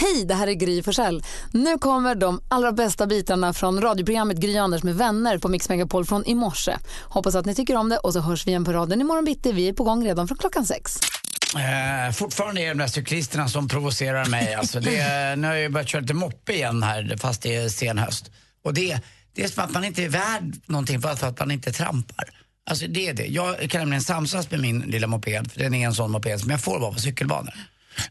Hej, det här är Gry Forssell. Nu kommer de allra bästa bitarna från radioprogrammet Gry Anders med vänner på Mix Megapol från i morse. Hoppas att ni tycker om det och så hörs vi igen på raden imorgon bitti. Vi är på gång redan från klockan sex. Eh, fortfarande är det de där cyklisterna som provocerar mig. Alltså det, nu har jag börjat köra lite moppe igen här fast det är sen höst. Och det, det är som att man inte är värd någonting för att man inte trampar. Alltså det är det. Jag kan nämligen samsas med min lilla moped, för den är en sån moped som jag får vara på cykelbanor.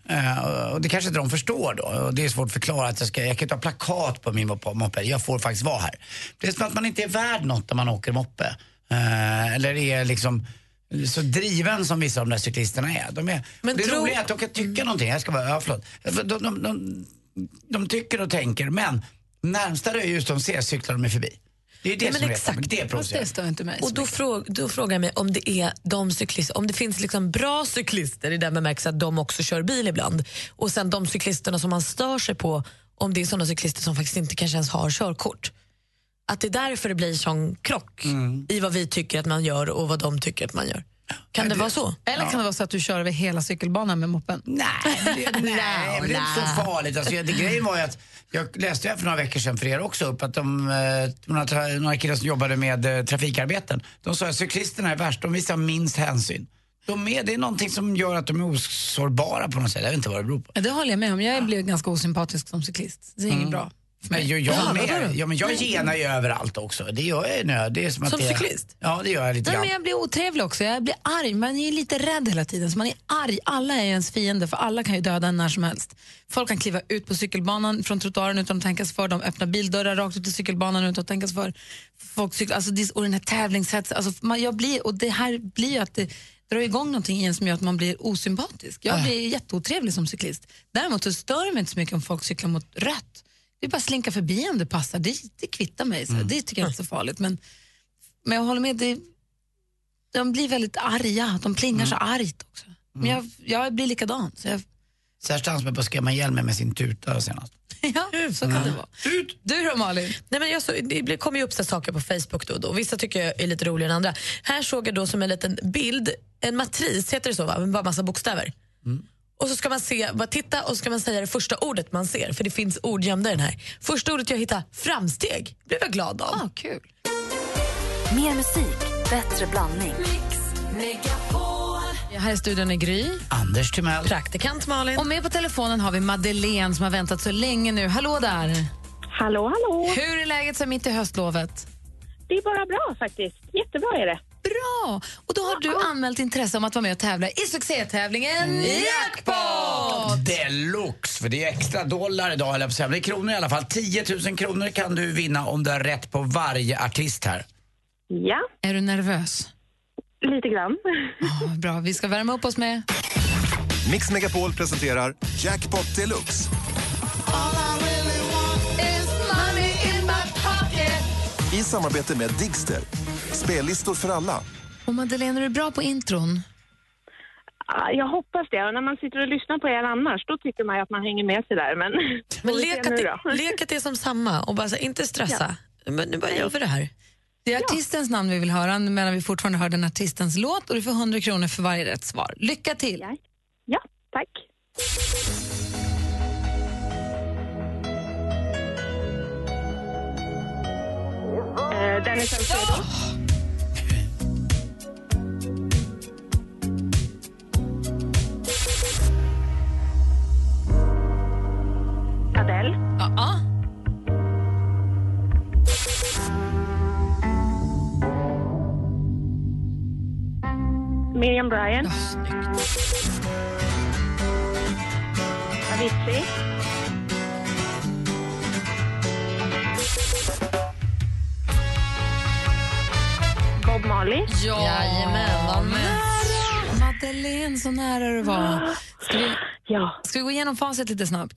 Eh, och det kanske inte de förstår då. Och det är svårt att förklara att jag ska, jag kan inte ha plakat på min mop- moped, jag får faktiskt vara här. Det är som att man inte är värd något när man åker moppe. Eh, eller är liksom så driven som vissa av de där cyklisterna är. De är Men det tro- roliga är att de kan tycka någonting, jag ska bara, ja förlåt. De, de, de, de, de tycker och tänker men närmsta rödljus de ser cyklar de är förbi. Det är det men som exakt. det är Fast provocerande. det stör inte mig. Och då, fråg, då frågar jag mig om det är de cyklister, om det finns liksom bra cyklister i den bemärkelsen att de också kör bil ibland och sen de cyklisterna som man stör sig på om det är såna cyklister som faktiskt inte kanske ens har körkort. Att det är därför det blir sån krock i vad vi tycker att man gör och vad de tycker att man gör. Kan det, vara så? Eller kan det vara så att du kör över hela cykelbanan med moppen? Nej, det, nej, det är inte så farligt. Alltså, det, grejen var ju att jag läste här för några veckor sedan för er också upp att de, eh, några, några killar som jobbade med eh, trafikarbeten, de sa att cyklisterna är värst, de visar minst hänsyn. De är, det är någonting som gör att de är osårbara på något sätt. Jag vet inte vad det beror på. Det håller jag med om. Jag blir ganska osympatisk som cyklist. Det är inget bra. Men jag, jag, Ja, med, ja, men jag genar ju överallt också. Det gör jag nu. Det är som, att Som det, cyklist? Ja, det gör jag lite Nej, grann. men jag blir otrevlig också. Jag blir arg. Man är lite rädd hela tiden. Så man är arg. Alla är ens fiende, för alla kan ju döda en när som helst. Folk kan kliva ut på cykelbanan från trottoaren utan att tänka sig för. De öppnar bildörrar rakt ut i cykelbanan utan att tänka sig för. Folk cyklar, alltså, och den här tävlingshetsen. Alltså, man, jag blir, och det här blir ju att det drar igång någonting i en som gör att man blir osympatisk. Jag blir jätteotrevlig som cyklist. Däremot så stör det mig inte så mycket om folk cyklar mot rött. Det är bara att slinka förbi om det passar. Det, det kvittar mig. Så. Det tycker jag inte är så farligt. Men, men jag håller med, det, de blir väldigt arga. De plingar så argt också. Men jag, jag blir likadan. Så jag, Serge dansade på att skrämma ihjäl mig med sin tuta senast. ja, så kan det vara. Du då Malin? Nej, men jag så, det blir- kommer ju upp så saker på Facebook då och då. Vissa tycker jag är lite roligare än andra. Här såg jag då som en liten bild, en matris, heter det så va? Med bara massa bokstäver. Och så ska man se, bara titta och så ska man säga det första ordet man ser, för det finns ord gömda i den här. Första ordet jag hittade, framsteg, blev jag glad av. Ah, kul. Mer musik, bättre blandning. Här i studion är Gry. Anders Timell. Praktikant Malin. Och med på telefonen har vi Madeleine som har väntat så länge nu. Hallå där! Hallå, hallå. Hur är läget så mitt i höstlovet? Det är bara bra faktiskt. Jättebra är det. Bra! Och då har du anmält intresse om att vara med och tävla i succétävlingen Jackpot! Deluxe, för det är extra dollar idag, eller på. Det är kronor i alla fall. 10 000 kronor kan du vinna om du har rätt på varje artist här. Ja, Är du nervös? lite grann. Ja, bra, vi ska värma upp oss med... Mix Megapol presenterar Jackpot Deluxe. I samarbete med Digster. Spellistor för alla. Och Madeleine, är du bra på intron? Ja, Jag hoppas det. Och när man sitter och lyssnar på er annars, då tycker man ju att man hänger med sig där. Men, Men lek att, det, är som samma och bara så, inte stressa. Men nu bara gör vi det här. Det är artistens namn vi vill höra medan vi fortfarande hör den artistens låt och du får 100 kronor för varje rätt svar. Lycka till! Ja, ja tack. Eh, Dennis Saucedo. Ja, ja. Miriam Bryant. Avicii. Bob Marley. Ja, Jajamän, vad nära. Madeleine, så nära du var. Ska vi, Ja, ska vi gå igenom facit lite snabbt?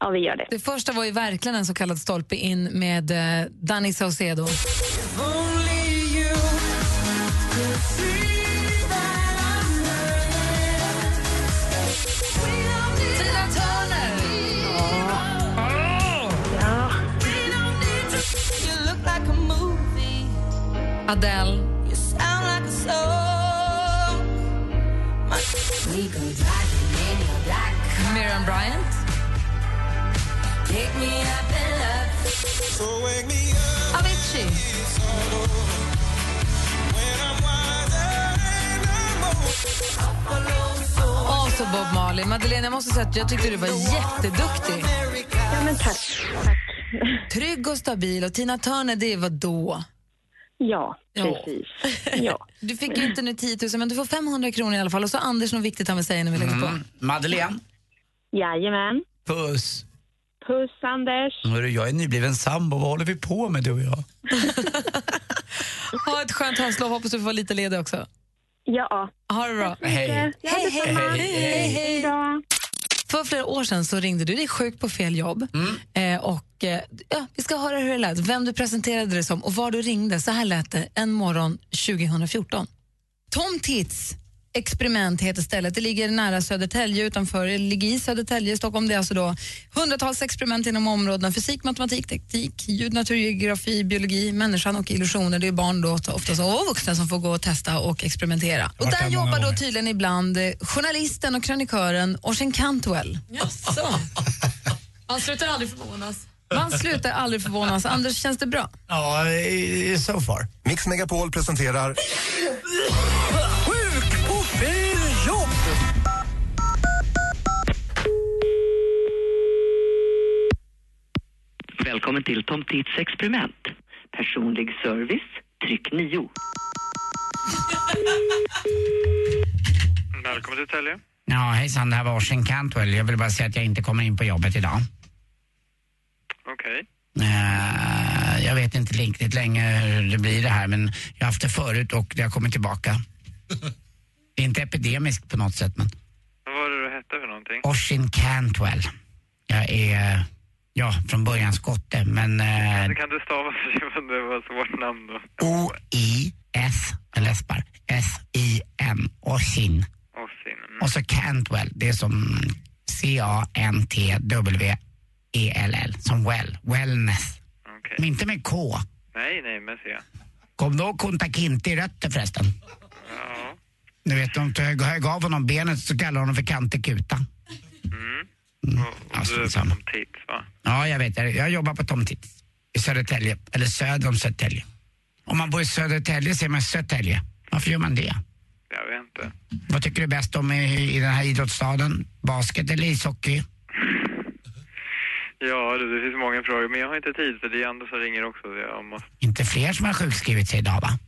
Ja, vi gör det. Det första var ju verkligen en så kallad stolpe in med eh, Danny Saucedo. Adele. Miriam Bryant. Avicii. Och så Bob Marley. Madeleine, jag måste säga att jag tyckte du var jätteduktig. Ja, men tack. tack. Trygg och stabil. Och Tina Turner, det var då. Ja, Ja. precis. Ja. Du fick ju inte nu 10 000, men du får 500 kronor i alla fall. Och så Anders, något viktigt han vill säga när vi lägger på. Mm. Madeleine, Jajamän. puss. Puss, Anders. Hörru, jag är nybliven sambo. Vad håller vi på med du och jag? Ha ett skönt höstlov. Hoppas du får vara lite ledig också. Ja. Ha det bra. Hej. Hej, hej, hej. Hej då. För flera år sedan så ringde du dig sjuk på fel jobb. Eh, och, eh, ja, vi ska höra hur det lät, vem du presenterade dig som och var du ringde. Så här lät det en morgon 2014. Tom Tits experiment heter stället. Det ligger nära Södertälje utanför, eller ligger i Södertälje i Stockholm. Det är alltså då hundratals experiment inom områdena fysik, matematik, teknik, ljud, natur, geografi, biologi, människan och illusioner. Det är barn då ofta så, och vuxna som får gå och testa och experimentera. Och där jobbar då tydligen ibland eh, journalisten och krönikören Orson Cantwell. Jaså? Man slutar aldrig förvånas. Man slutar aldrig förvånas. Anders, känns det bra? Ja, so far. Mix Megapol presenterar Välkommen till Tom Tits experiment. Personlig service, tryck 9. Välkommen till Tälje. Ja, hejsan, det här var Orson Cantwell. Jag vill bara säga att jag inte kommer in på jobbet idag. Okej. Eh, jag vet inte riktigt länge hur det blir det här, men jag har haft det förut och det har kommit tillbaka. Det är inte epidemiskt på något sätt, men Vad var det du hette för någonting? Orson Cantwell. Jag är, ja, från början skotte, men eh, Kan du stava för det var svårt namn då? O-I-S, jag läspar, S-I-N, Orsin. Ossin. Mm. Och så Cantwell, det är som C-A-N-T-W-E-L-L, som well, wellness. Okej. Men inte med K. Nej, nej, men se. Kom ihåg Kunta i rötter förresten? Ja. Du vet, tog- jag gav honom benet så kallade honom för Kante Kuta. Mm. Och alltså, du är detsamma. som Tits, va? Ja, jag vet. Jag, jag jobbar på Tom Tits i Södertälje, eller söder om Södertälje. Om man bor i Södertälje säger man Södertälje. Varför gör man det? Jag vet inte. Vad tycker du bäst om i, i den här idrottsstaden? Basket eller ishockey? Ja, det, det finns många frågor, men jag har inte tid för det är andra som ringer också. så Jag måste... Inte fler som har sjukskrivit sig idag, va?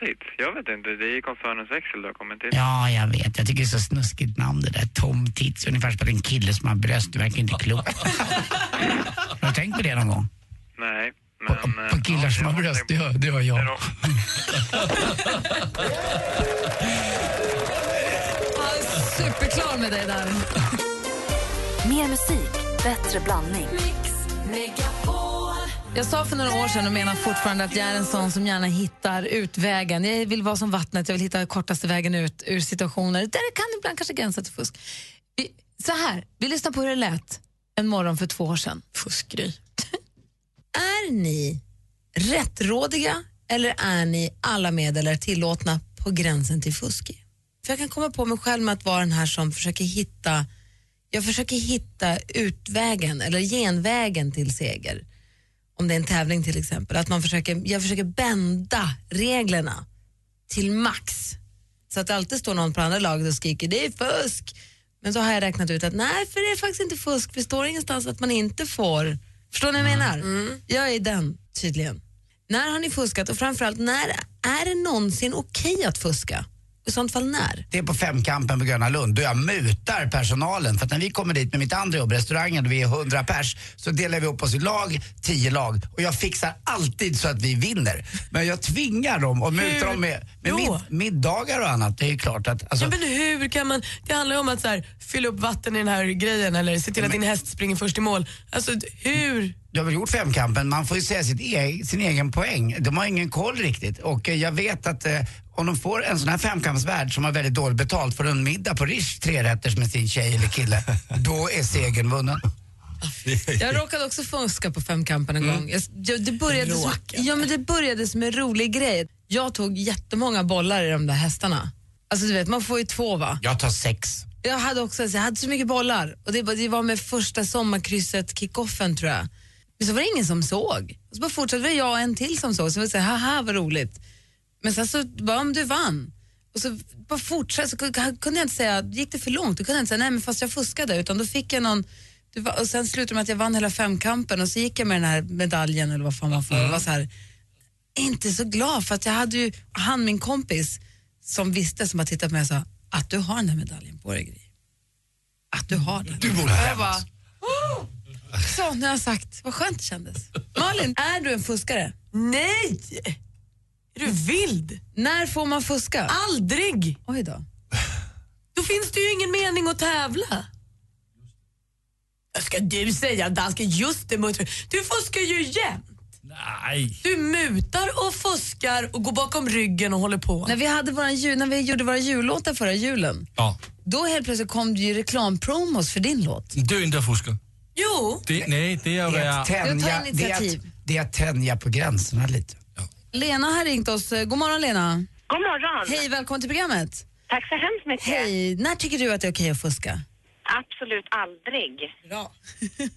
Tits? Jag vet inte, det är koncernens växel du har kommit till. Ja, jag vet. Jag tycker det är så snuskigt namn det där. Tom Tits. Ungefär som att är en kille som har bröst. Det verkar inte klokt. har du tänkt på det någon gång? Nej, men... På, på eh, killar ja, som har bröst, det har, det har jag. Ja, superklar med dig där. Mer musik, bättre blandning. Jag sa för några år sedan och menar fortfarande att jag är en sån som gärna hittar utvägen. Jag vill vara som vattnet, jag vill hitta kortaste vägen ut ur situationer där det kan ibland kanske gränsa till fusk. Vi, så här, vi lyssnar på hur det lät en morgon för två år sedan. Fuskgry. Är ni rättrådiga eller är ni alla medel är tillåtna på gränsen till fusk? För jag kan komma på mig själv med att vara den här som försöker hitta jag försöker hitta utvägen eller genvägen till seger. Om det är en tävling till exempel. Att man försöker, jag försöker bända reglerna till max. Så att det alltid står någon på andra laget och skriker det är fusk. Men så har jag räknat ut att nej, för det är faktiskt inte fusk. Det står ingenstans att man inte får. Förstår ni vad jag menar? Jag är den tydligen. När har ni fuskat och framförallt när är det någonsin okej att fuska? I sånt fall när? Det är på Femkampen på Gröna Lund då jag mutar personalen. För att när vi kommer dit med mitt andra jobb, restaurangen, där vi är 100 pers, så delar vi upp oss i lag, 10 lag. Och jag fixar alltid så att vi vinner. Men jag tvingar dem och mutar dem med, med mid, middagar och annat. Det är ju klart att... Alltså, Ja, men hur kan man, det handlar ju om att så här, fylla upp vatten i den här grejen eller se till att din häst springer först i mål. Alltså hur? Du har väl gjort femkampen, man får ju säga sitt e sin egen poäng. De har ingen koll riktigt. Och eh, jag vet att eh, om de får en sån här femkampsvärd som har väldigt dåligt betalt för en middag på Rish, trerätters med sin tjej eller kille, då är segern vunnen. Jag råkade också fuska på femkampen en gång. Jag, det, började som, ja, men det började som en rolig grej. Jag tog jättemånga bollar i de där hästarna. Alltså du vet, man får ju två va? Jag tar sex. Jag hade också jag hade så mycket bollar och det, var- det var med första sommarkrysset, kickoffen tror jag. Men så var det ingen som såg. Och så bara fortsatte det jag och en till som såg, så jag säga haha vad roligt. Men sen så bara om du vann. Och så bara fortsatte, så kunde jag inte säga, gick det för långt, då kunde jag inte säga nej men fast jag fuskade utan då fick jag någon och sen slutade det med att jag vann hela femkampen och så gick jag med den här medaljen eller vad fan man får. Och var så här, inte så glad för att jag hade ju, han min kompis som visste som har tittat på mig och sa att du har den här medaljen på dig Gry. Att du har den. Du borde bara, "Åh!" Så, nu har jag sagt. Vad skönt det kändes. Malin, är du en fuskare? Nej! Är du vild? När får man fuska? Aldrig! Oj då. Då finns det ju ingen mening att tävla. Ska du säga dansken, just det muttrar. Du fuskar ju jämt. Nej. Du mutar och fuskar och går bakom ryggen och håller på. När vi, hade våran jul, när vi gjorde våra jullåtar förra julen, Ja. då helt plötsligt kom det ju reklampromos för din låt. Det är inte fuska. Jo. Det, nej, det är att Det är vara... att tänja, Du tar det är initiativ. att, det är att tänja på gränserna lite. Lena har ringt oss. God morgon Lena. God morgon. Hej, välkommen till programmet. Tack så hemskt mycket. Hej, när tycker du att det är okej att fuska? Absolut aldrig. Bra.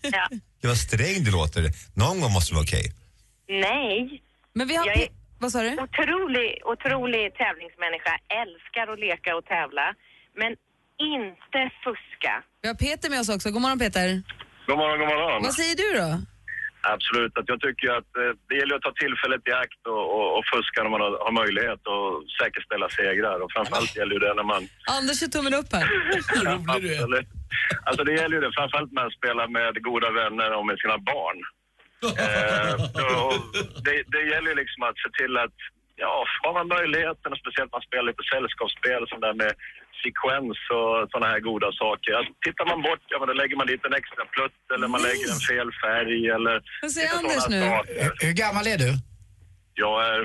ja. Det var sträng du låter. Någon gång måste det vara okej. Nej. Men vi har... Jag är Vad sa du? otrolig, otrolig tävlingsmänniska. Älskar att leka och tävla. Men inte fuska. Vi har Peter med oss också. God morgon Peter. God morgon, god morgon. Vad säger du då? Absolut, att jag tycker att eh, det gäller att ta tillfället i akt och, och, och fuska när man har, har möjlighet och säkerställa segrar. Och framförallt gäller ju det när man... Anders gör tummen upp här. Absolut. Alltså det gäller ju det, framförallt när man spelar med goda vänner och med sina barn. Eh, det, det gäller ju liksom att se till att, ja, har man möjligheten, och speciellt när man spelar lite sällskapsspel, sånt där med sekvens och såna här goda saker. Att tittar man bort, ja men då lägger man dit en extra plutt eller man lägger en fel färg eller... Vad säger Anders nu? saker. Hur, hur gammal är du? Jag är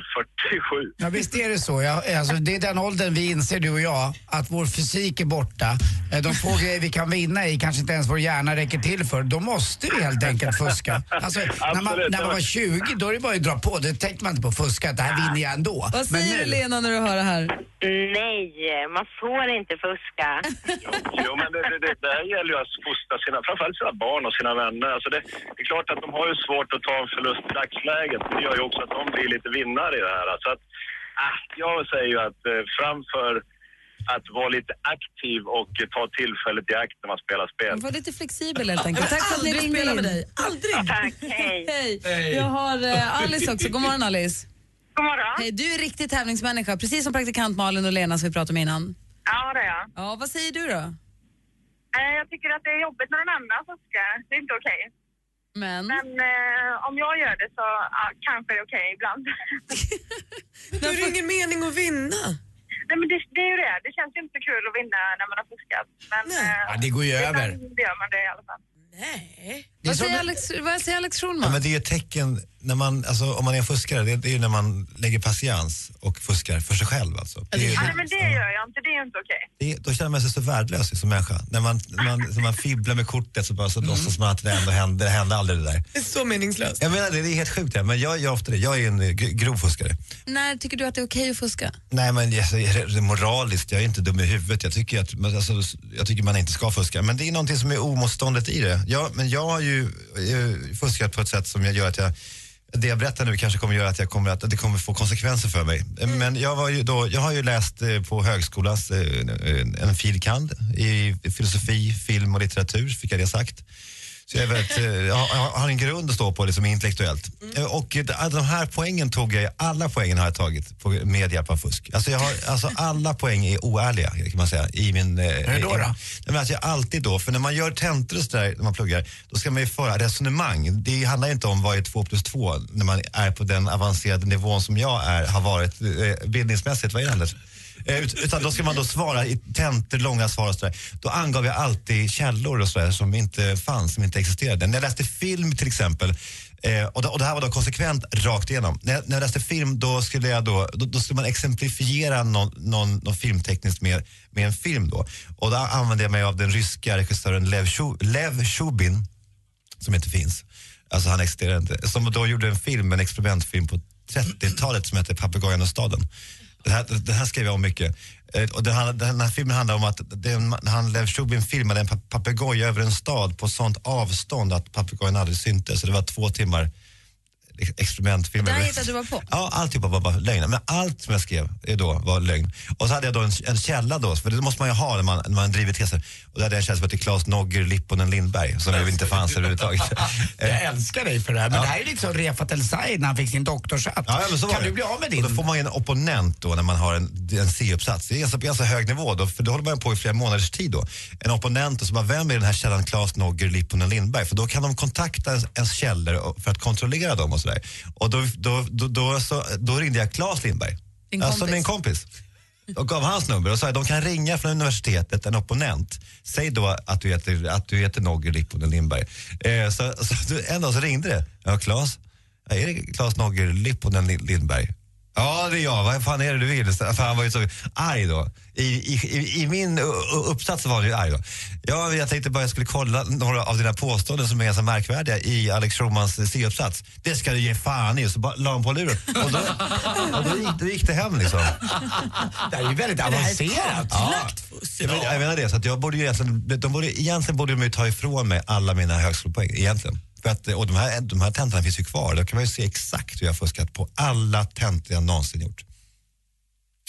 47. Ja, visst är det så. Jag, alltså, det är den åldern vi inser, du och jag, att vår fysik är borta. Eh, De få grejer vi kan vinna i kanske inte ens vår hjärna räcker till för. Då måste vi helt enkelt fuska. Alltså, när, man, när man var 20, då är det bara att dra på. Det tänkte man inte på fuska, att det här vinner jag ändå. Vad säger du Lena när du hör det här? Nej, man får inte fuska. Jo, men det, det, det där gäller ju att fostra sina, framförallt sina barn och sina vänner. Alltså det, det är klart att de har ju svårt att ta en förlust i dagsläget. Det gör ju också att de blir lite vinnare i det här. Så att, ah, jag säger ju att eh, framför att vara lite aktiv och ta tillfället i akt när man spelar spel. Var lite flexibel helt enkelt. Tack för att ni ringde spela in. med dig. Aldrig. Tack, hej. Hej. Hej. Jag har eh, Alice också. God morgon Alice. God morgon. Hej, du är riktig tävlingsmänniska, precis som praktikant Malin och Lena som vi pratade om innan. Ja, det är jag. Ja, vad säger du då? Eh, Jag tycker att det är jobbigt när någon annan fuskar. Det är inte okej. Men? Men eh, om jag gör det så ja, kanske det är okej ibland. Då är det ingen mening att vinna. Nej, men det, det är ju det. Det känns ju inte kul att vinna när man har fuskat. Men eh, Ja, det går ju över. ibland gör man det i alla fall. Nej. Vad säger Alex, vad säger Alex Ja, Schulman? men det är ett tecken, när man, alltså, om man är en fuskare, det, det är ju när man lägger patiens och fuskar för sig själv. Alltså. Det, är- Ja, nej, men det gör jag inte. Det är inte okej. det, då känner man sig så värdelös som människa. När man, när man, när man fibblar med kortet så, bara, så låtsas man att det ändå hände, det hände aldrig det där. Det är så meningslöst. Jag menar, det det är helt sjukt, men jag gör ofta det. Jag är en grov fuskare. När tycker du att det är okej att fuska? Nej men jag det moraliskt, jag är inte dum i huvudet. Jag tycker, att, men alltså, jag tycker man inte ska fuska. Men det är någonting som är omotståndet i det. Jag, men jag har ju eh, fuskat på ett sätt som jag gör att jag det jag berättar nu kanske kommer göra att, jag kommer att, att det kommer få konsekvenser för mig. Men jag, var ju då, jag har ju läst eh, på högskolans eh, en filkand i filosofi, film och litteratur, fick jag det sagt. Så jag, väldigt, eh, har- en grund att stå på liksom, intellektuellt. Eh, Och de här poängen tog jag, alla poängen har jag tagit på, med hjälp av fusk. Alltså, jag har, alltså alla poäng är oärliga kan man säga. I min, eh, Hur då då? Men alltså, jag alltid då, för när man gör tentor och sådär, när man pluggar, då ska man ju föra resonemang. Det handlar inte om vad är två plus två när man är på den avancerade nivån som jag är, har varit eh, bildningsmässigt. Vad är det Anders? Eh, utan då ska man då svara i tentor, långa svar och sådär. Då angav jag alltid källor och sådär som inte fanns, som inte existerade. När jag läste film till exempel, eh, och, det, och det här var då konsekvent rakt igenom. När jag, när jag läste film då skulle, jag då, då, då skulle man exemplifiera någon, någon, någon filmtekniskt med, med en film då. Och då använde jag mig av den ryska regissören Lev, Lev Shubin, som inte finns. Alltså han existerar inte. Som då gjorde en film, en experimentfilm på 30-talet som heter Papegojan och staden. Det här, det här skrev jag om mycket. Eh, och det, här, den här filmen handlar om att han Lev Shubin filmade en papegoja över en stad på sånt avstånd att papegojan aldrig syntes. Så det var två timmar experimentfilm. Det här hittade du bara på? Ja, alltihopa var bara lögn. Men allt som jag skrev är då var lögn. Och så hade jag då en, en källa då, för det måste man ju ha när man, när man driver teser. Och då hade jag en källa som hette Claes Nogger Lipponen Lindberg, som ju inte fanns överhuvudtaget. Jag älskar dig för det här, men Ja. det här är lite som Refat El Sayed när han fick sin doktorshatt. Ja, ja, var kan det. du bli av med din? Och då får man ju en opponent då när man har en, en C-uppsats. Det är ganska, ganska hög nivå då, för då håller man på i flera månaders tid då. En opponent och så bara, vem är den här källan Claes Nogger Lipponen Lindberg? För då kan de kontakta ens, ens källor för att kontrollera dem och sådär. Och då, då, då, då, så, då ringde jag Claes Lindberg. Din Alltså kompis. min kompis. Och gav hans nummer och sa att de kan ringa från universitetet, en opponent. Säg då att du heter, att du heter Nogger Lipponen Lindberg. Eh, så, så, en dag så ringde det. Ja, Claes. Är det Claes Nogger Lipponen Lin- Lindberg? Ja, det är jag. Vad fan är det du vill? För han var ju så arg då. I, i, i, min uppsats var han ju arg då. Ja, jag tänkte bara jag skulle kolla några av dina påståenden som är ganska märkvärdiga i Alex Schulmans C-uppsats. Det ska du ge fan i. Och så bara la han på luren. Och då, och då, gick, då gick det hem liksom. Det här är ju väldigt avancerat. Ja, men jag menar det, så att jag borde ju egentligen, de borde, egentligen borde de ju ta ifrån mig alla mina högskolepoäng, egentligen. För att, och de här, de här tentorna finns ju kvar, då kan man ju se exakt hur jag har fuskat på alla tentor jag någonsin gjort.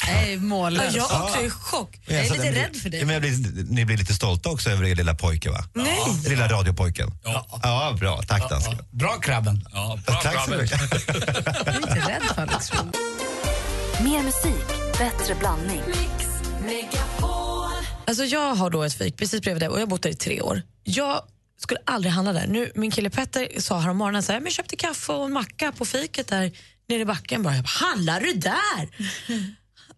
Nej, mållös. Jag också är i chock. Jag är lite rädd för dig. Ja, men blir, ni blir lite stolta också över er lilla pojke va? Nej. Ja. Lilla radiopojken. Ja. ja, bra. Tack dansken. Bra krabben. Ja, Tack så mycket. Jag är inte rädd för Alex. Mer musik, bättre blandning. Alltså jag har då ett fik precis bredvid dig och jag har bott där i tre år. Jag skulle aldrig handla där. Nu, min kille Petter sa här om morgonen så här, men jag köpte kaffe och en macka på fiket där nere i backen. Bara, jag bara, handlar du där?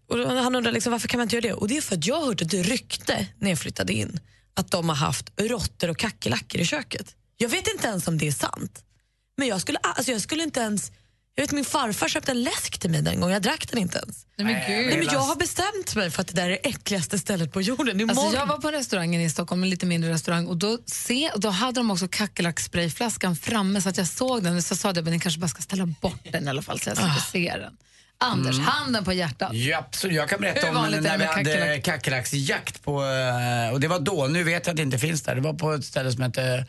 och han undrar liksom, varför kan man inte göra det? Och det är för att jag har hört ett rykte när jag flyttade in att de har haft råttor och kackerlackor i köket. Jag vet inte ens om det är sant. Men jag skulle, alltså jag skulle inte ens... Jag vet min farfar köpte en läsk till mig den gången, jag drack den inte ens. Nej, men gud. Nej, men jag har bestämt mig för att det där är det äckligaste stället på jorden. Imorgon. Alltså jag var på restaurangen i Stockholm, en lite mindre restaurang, och då, se, då hade de också kackerlacksprayflaskan framme så att jag såg den. Så sa jag att ni kanske bara ska ställa bort den i alla fall så jag slipper se den. Anders, Mm. handen på hjärtat. Ja, absolut. Jag kan berätta om när vi hade kackerlack? kackerlacksjakt på, eh, och det var då, nu vet jag att det inte finns där. Det var på ett ställe som hette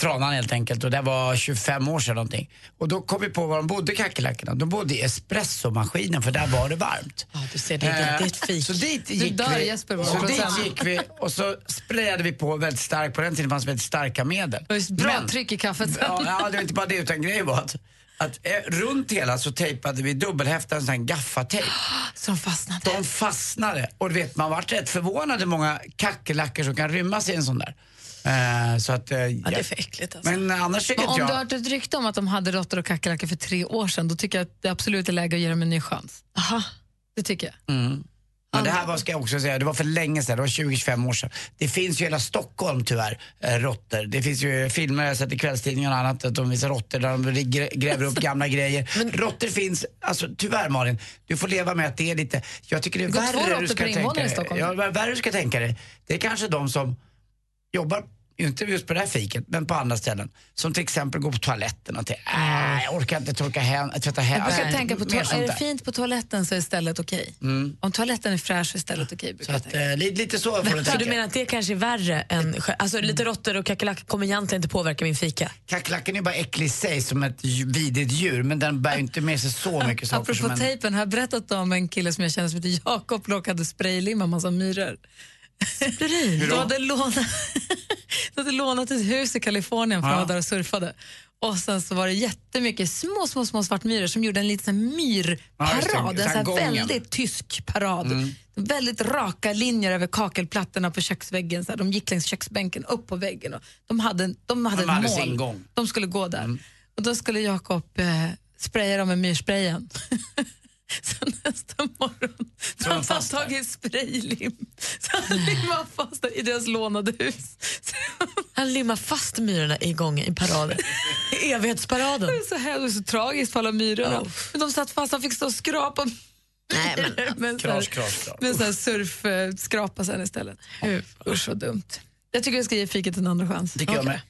Tranan helt enkelt och det var 25 år sedan någonting. Och då kom vi på var de bodde kackerlackorna. De bodde i espressomaskinen för där var det varmt. Ja, du ser, det, det, det är ett fik. Så dit Du gick dör, vi. Jesper, så dit gick vi och så sprayade vi på väldigt starkt, på den tiden fanns väldigt starka medel. Det bra Men- tryck i kaffet sen. Ja, ja, det var inte bara det utan grejen var att, att eh, runt hela så tejpade vi dubbelhäftad en sån här gaffatejp. De fastnade. De fastnade. Och du vet, man vart rätt förvånad hur många kackerlackor som kan rymmas i en sån där. Eh, så att, eh, Ja, det är för äckligt alltså. Men annars tycker Men om inte du jag... har hört ett rykte om att de hade råttor och kackerlackor för tre år sedan, då tycker jag att det absolut är läge att ge dem en ny chans. Aha. Det tycker jag. Mm. Men det här var, ska jag också säga, det var för länge sedan, det var 20-25 år sedan. Det finns ju i hela Stockholm tyvärr, eh, råttor. Det finns ju filmer jag har sett i kvällstidningarna och annat, att de visar råttor där de grä- gräver upp gamla grejer. råttor finns, alltså tyvärr Malin, du får leva med att det är lite, jag tycker det är Det går två värre råttor du ska per tänka invånare i dig. Stockholm. Ja, värre du ska tänka dig. Det är kanske de som jobbar inte just på det här fiket, men på andra ställen. Som till exempel går på toaletten och tänker, äh, jag orkar inte torka hän, tvätta hän. Jag brukar Alltså, tänka på to- är det fint på toaletten så är stället okej. Mm. Om toaletten är fräsch så är stället okej. brukar Så att, tänka. eh, lite, så får du tänka. du menar att det kanske är värre än... Alltså lite råttor och kackerlackor kommer egentligen inte påverka min fika? Kackerlackan är bara äcklig i sig som ett vidrigt djur men den bär inte med sig så mycket saker Apropå som en... tejpen, har jag berättat om en kille som jag känner som heter Jakob råkade spraylimma massa myror. Hur Du hade, lånat, du hade lånat ett hus i Kalifornien för att Ja. vara där och surfade. Och sen så var det jättemycket små, små, små svartmyror som gjorde en liten Ja, myrparad. Så en väldigt tysk parad. Mm. Väldigt raka linjer över kakelplattorna på köksväggen. Så här, de gick längs köksbänken upp på väggen. Och de hade, de hade De ett hade mål. sin gång. De skulle gå där. Och då skulle Jakob eh, spraya dem med myrsprayen. Så så Så där? tagit spraylim så han limmade fast i deras lånade hus. Så Han limmar fast myrorna i gången i paraden. I evighetsparaden. det är så, här, det är så tragiskt för alla myrorna. Oh. Men de satt fast, han fick stå och skrapa Nej, men, med en sån här- Kras, kras, kras. med en sån här surfskrapa sen istället. Usch vad dumt. Jag tycker jag ska ge fiket en andra chans. Tycker jag med.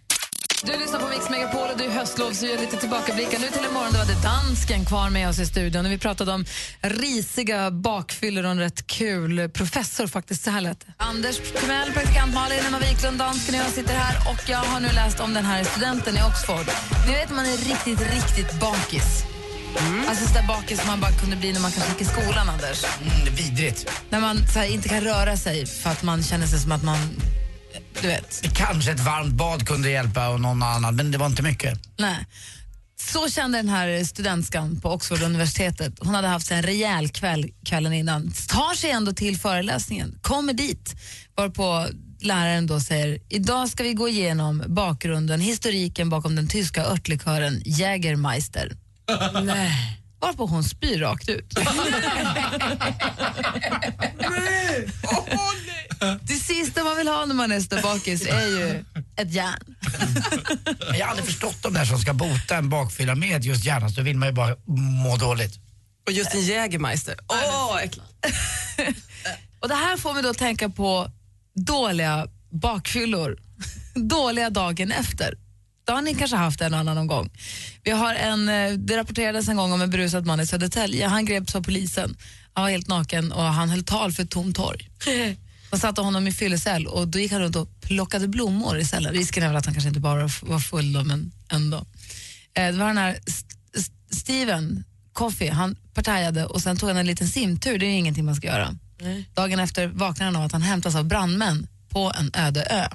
Du lyssnar på Mix Megapol och du är höstlov så gör lite tillbakablickar. Nu till imorgon då var det dansken kvar med oss i studion och vi pratade om risiga bakfyllor och en rätt kul professor faktiskt. Så här lät det. Anders Timell, praktikant Malin, Emma Wiklund, dansken och jag sitter här och jag har nu läst om den här studenten i Oxford. Ni vet man är riktigt, riktigt bakis. Alltså så där bakis som man bara kunde bli när man kanske gick i skolan, Anders. Mm, vidrigt. När man här, inte kan röra sig för att man känner sig som att man... Du vet. Kanske ett varmt bad kunde hjälpa och någon annan, men det var inte mycket. Nej. Så kände den här studentskan på Oxford universitetet. Hon hade haft en rejäl kväll kvällen innan. Tar sig ändå till föreläsningen, kommer dit. Varpå läraren då säger, idag ska vi gå igenom bakgrunden, historiken bakom den tyska örtlikören Jägermeister. Nej. Varpå hon spyr rakt ut. Det sista man vill ha när man är stabakis är ju ett järn. Jag har aldrig förstått de där som ska bota en bakfylla med just hjärnan, så vill man ju bara må dåligt. Och just en Jägermeister. Åh, äckligt. Och det här får mig då tänka på dåliga bakfyllor. dåliga dagen efter. Det har ni kanske haft en annan någon gång. Vi har en, eh, det rapporterades en gång om en berusad man i Södertälje. Han greps av polisen. Han var helt naken och han höll tal för ett tomt torg. De satte honom i fyllecell och då gick han runt och plockade blommor i cellen. Risken är väl att han kanske inte bara var full då, men ändå. Eh, Det var den här St- St- Steven Coffey, han partajade och sen tog han en liten simtur. Det är ingenting man ska göra. Dagen efter vaknade han av att han hämtas av brandmän på en öde ö.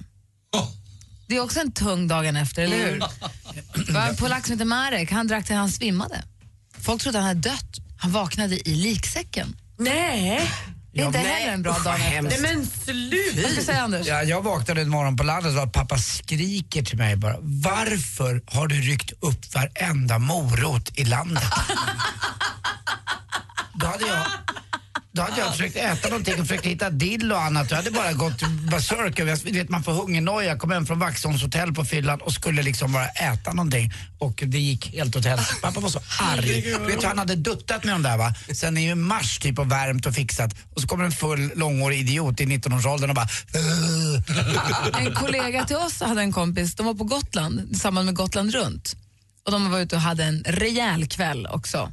Det är också en tung dagen efter, eller hur? Det var en polack som heter Marek, han drack till han svimmade. Folk trodde han hade dött. Han vaknade i liksäcken. Nej. Det är inte nej. heller en bra Usch, dag efter. Nej men sluta. Vad ska jag säga Anders? Ja, jag vaknade en morgon på landet och att pappa skriker till mig bara, varför har du ryckt upp varenda morot i landet? Då hade jag då hade jag försökt äta någonting och försökt hitta dill och annat. Jag hade bara gått berserk. vet, man får hungernoja. kom hem från Vaxholms hotell på fyllan och skulle liksom bara äta någonting. Och det gick helt åt helvete. Pappa var så arg. Du han hade duttat med de där va. Sen i mars typ och värmt och fixat. Och så kommer en full långårig idiot i 19-årsåldern och bara En kollega till oss hade en kompis, de var på Gotland i samband med Gotland runt. Och De var ute och hade en rejäl kväll också.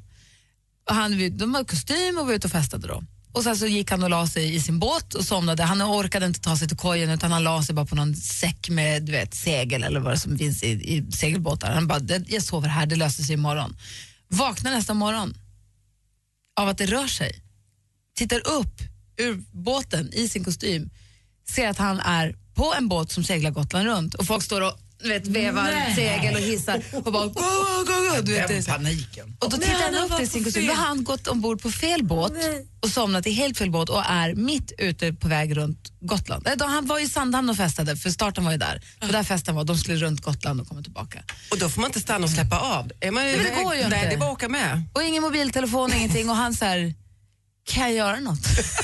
Och han, de hade kostym och var ute och festade då. Och sen så gick han och la sig i sin båt och somnade. Han orkade inte ta sig till kojen utan han la sig bara på någon säck med du vet, segel eller vad det som finns i, i segelbåtar. Han bara, jag sover här, det löser sig imorgon. Vaknar nästa morgon av att det rör sig. Tittar upp ur båten i sin kostym, ser att han är på en båt som seglar Gotland runt och folk står och vet, vevar Nej. segel och hissar och bara go, go, go. Du vet, den det är så. paniken. Och då Nej, tittar han upp till sin fel. Då har han gått ombord på fel båt och somnat i helt fel båt och är mitt ute på väg runt Gotland. Nej, då, han var i Sandhamn och festade, för starten var ju där. Och där festen var, de skulle runt Gotland och komma tillbaka. Och då får man inte stanna och släppa av. Är man Men det går ju Nej, inte. det är bara att åka med. Och ingen mobiltelefon, ingenting. Och han så här, kan jag göra något?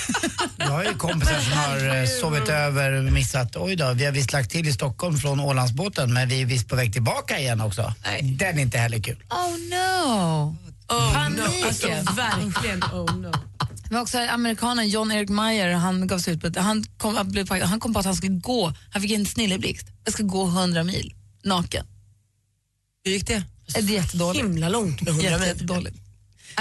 Jag har ju kompisar som har eh, sovit över och missat. Oj då, vi har visst lagt till i Stockholm från Ålandsbåten men vi är visst på väg tillbaka igen också. Den är inte heller kul. Oh no! Paniken. Alltså, verkligen, oh no. Det var också amerikanen John Eric Meyer, han gav sig ut på det. Han kom, han blev- han kom på att han skulle gå, han fick en snilleblixt. Jag ska gå 100 mil naken. Hur gick det? Det är jättedåligt. Himla långt med 100 Jätte, mil. jättedåligt.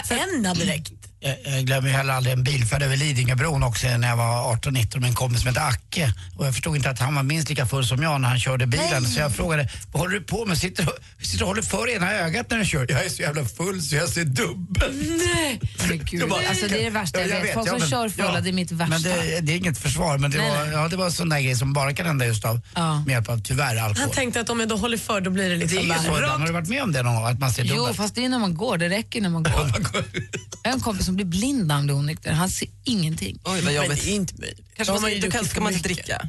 En hade räckt. Jag, jag glömmer ju heller aldrig en bilfärd över Lidingöbron också när jag var 18-19 med en kompis som hette Acke. Och jag förstod inte att han var minst lika full som jag när han körde bilen. Så jag frågade, vad håller du på med? Sitter du sitter och håller för ena ögat när du kör? Jag är så jävla full så jag ser dubbelt. Nej. Men gud, Jag bara- alltså det är det värsta jag, Ja, vet. Folk ja, som men- kör fulla, ja. det är mitt värsta. Men det, det är inget försvar, men det, Nej, var, nej. Ja, det var en sån där grej som bara kan hända just av, Ja. med hjälp av tyvärr alkohol. Han tänkte att om jag då håller för då blir det det liksom är ju bara så Har du varit med om det någon gång? Att man ser Jo, dubbelt? fast det är när man går. Det räcker när man går. Jag en kompis som blir blind när han blir onykter. Han ser ingenting. Oj, vad jobbigt. inte. Kanske man då druckit ska man inte dricka.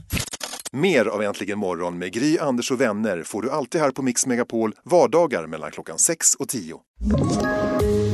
Mer av Äntligen morgon med Gry, Anders och vänner får du alltid här på Mix Megapol vardagar mellan klockan 6 och 10.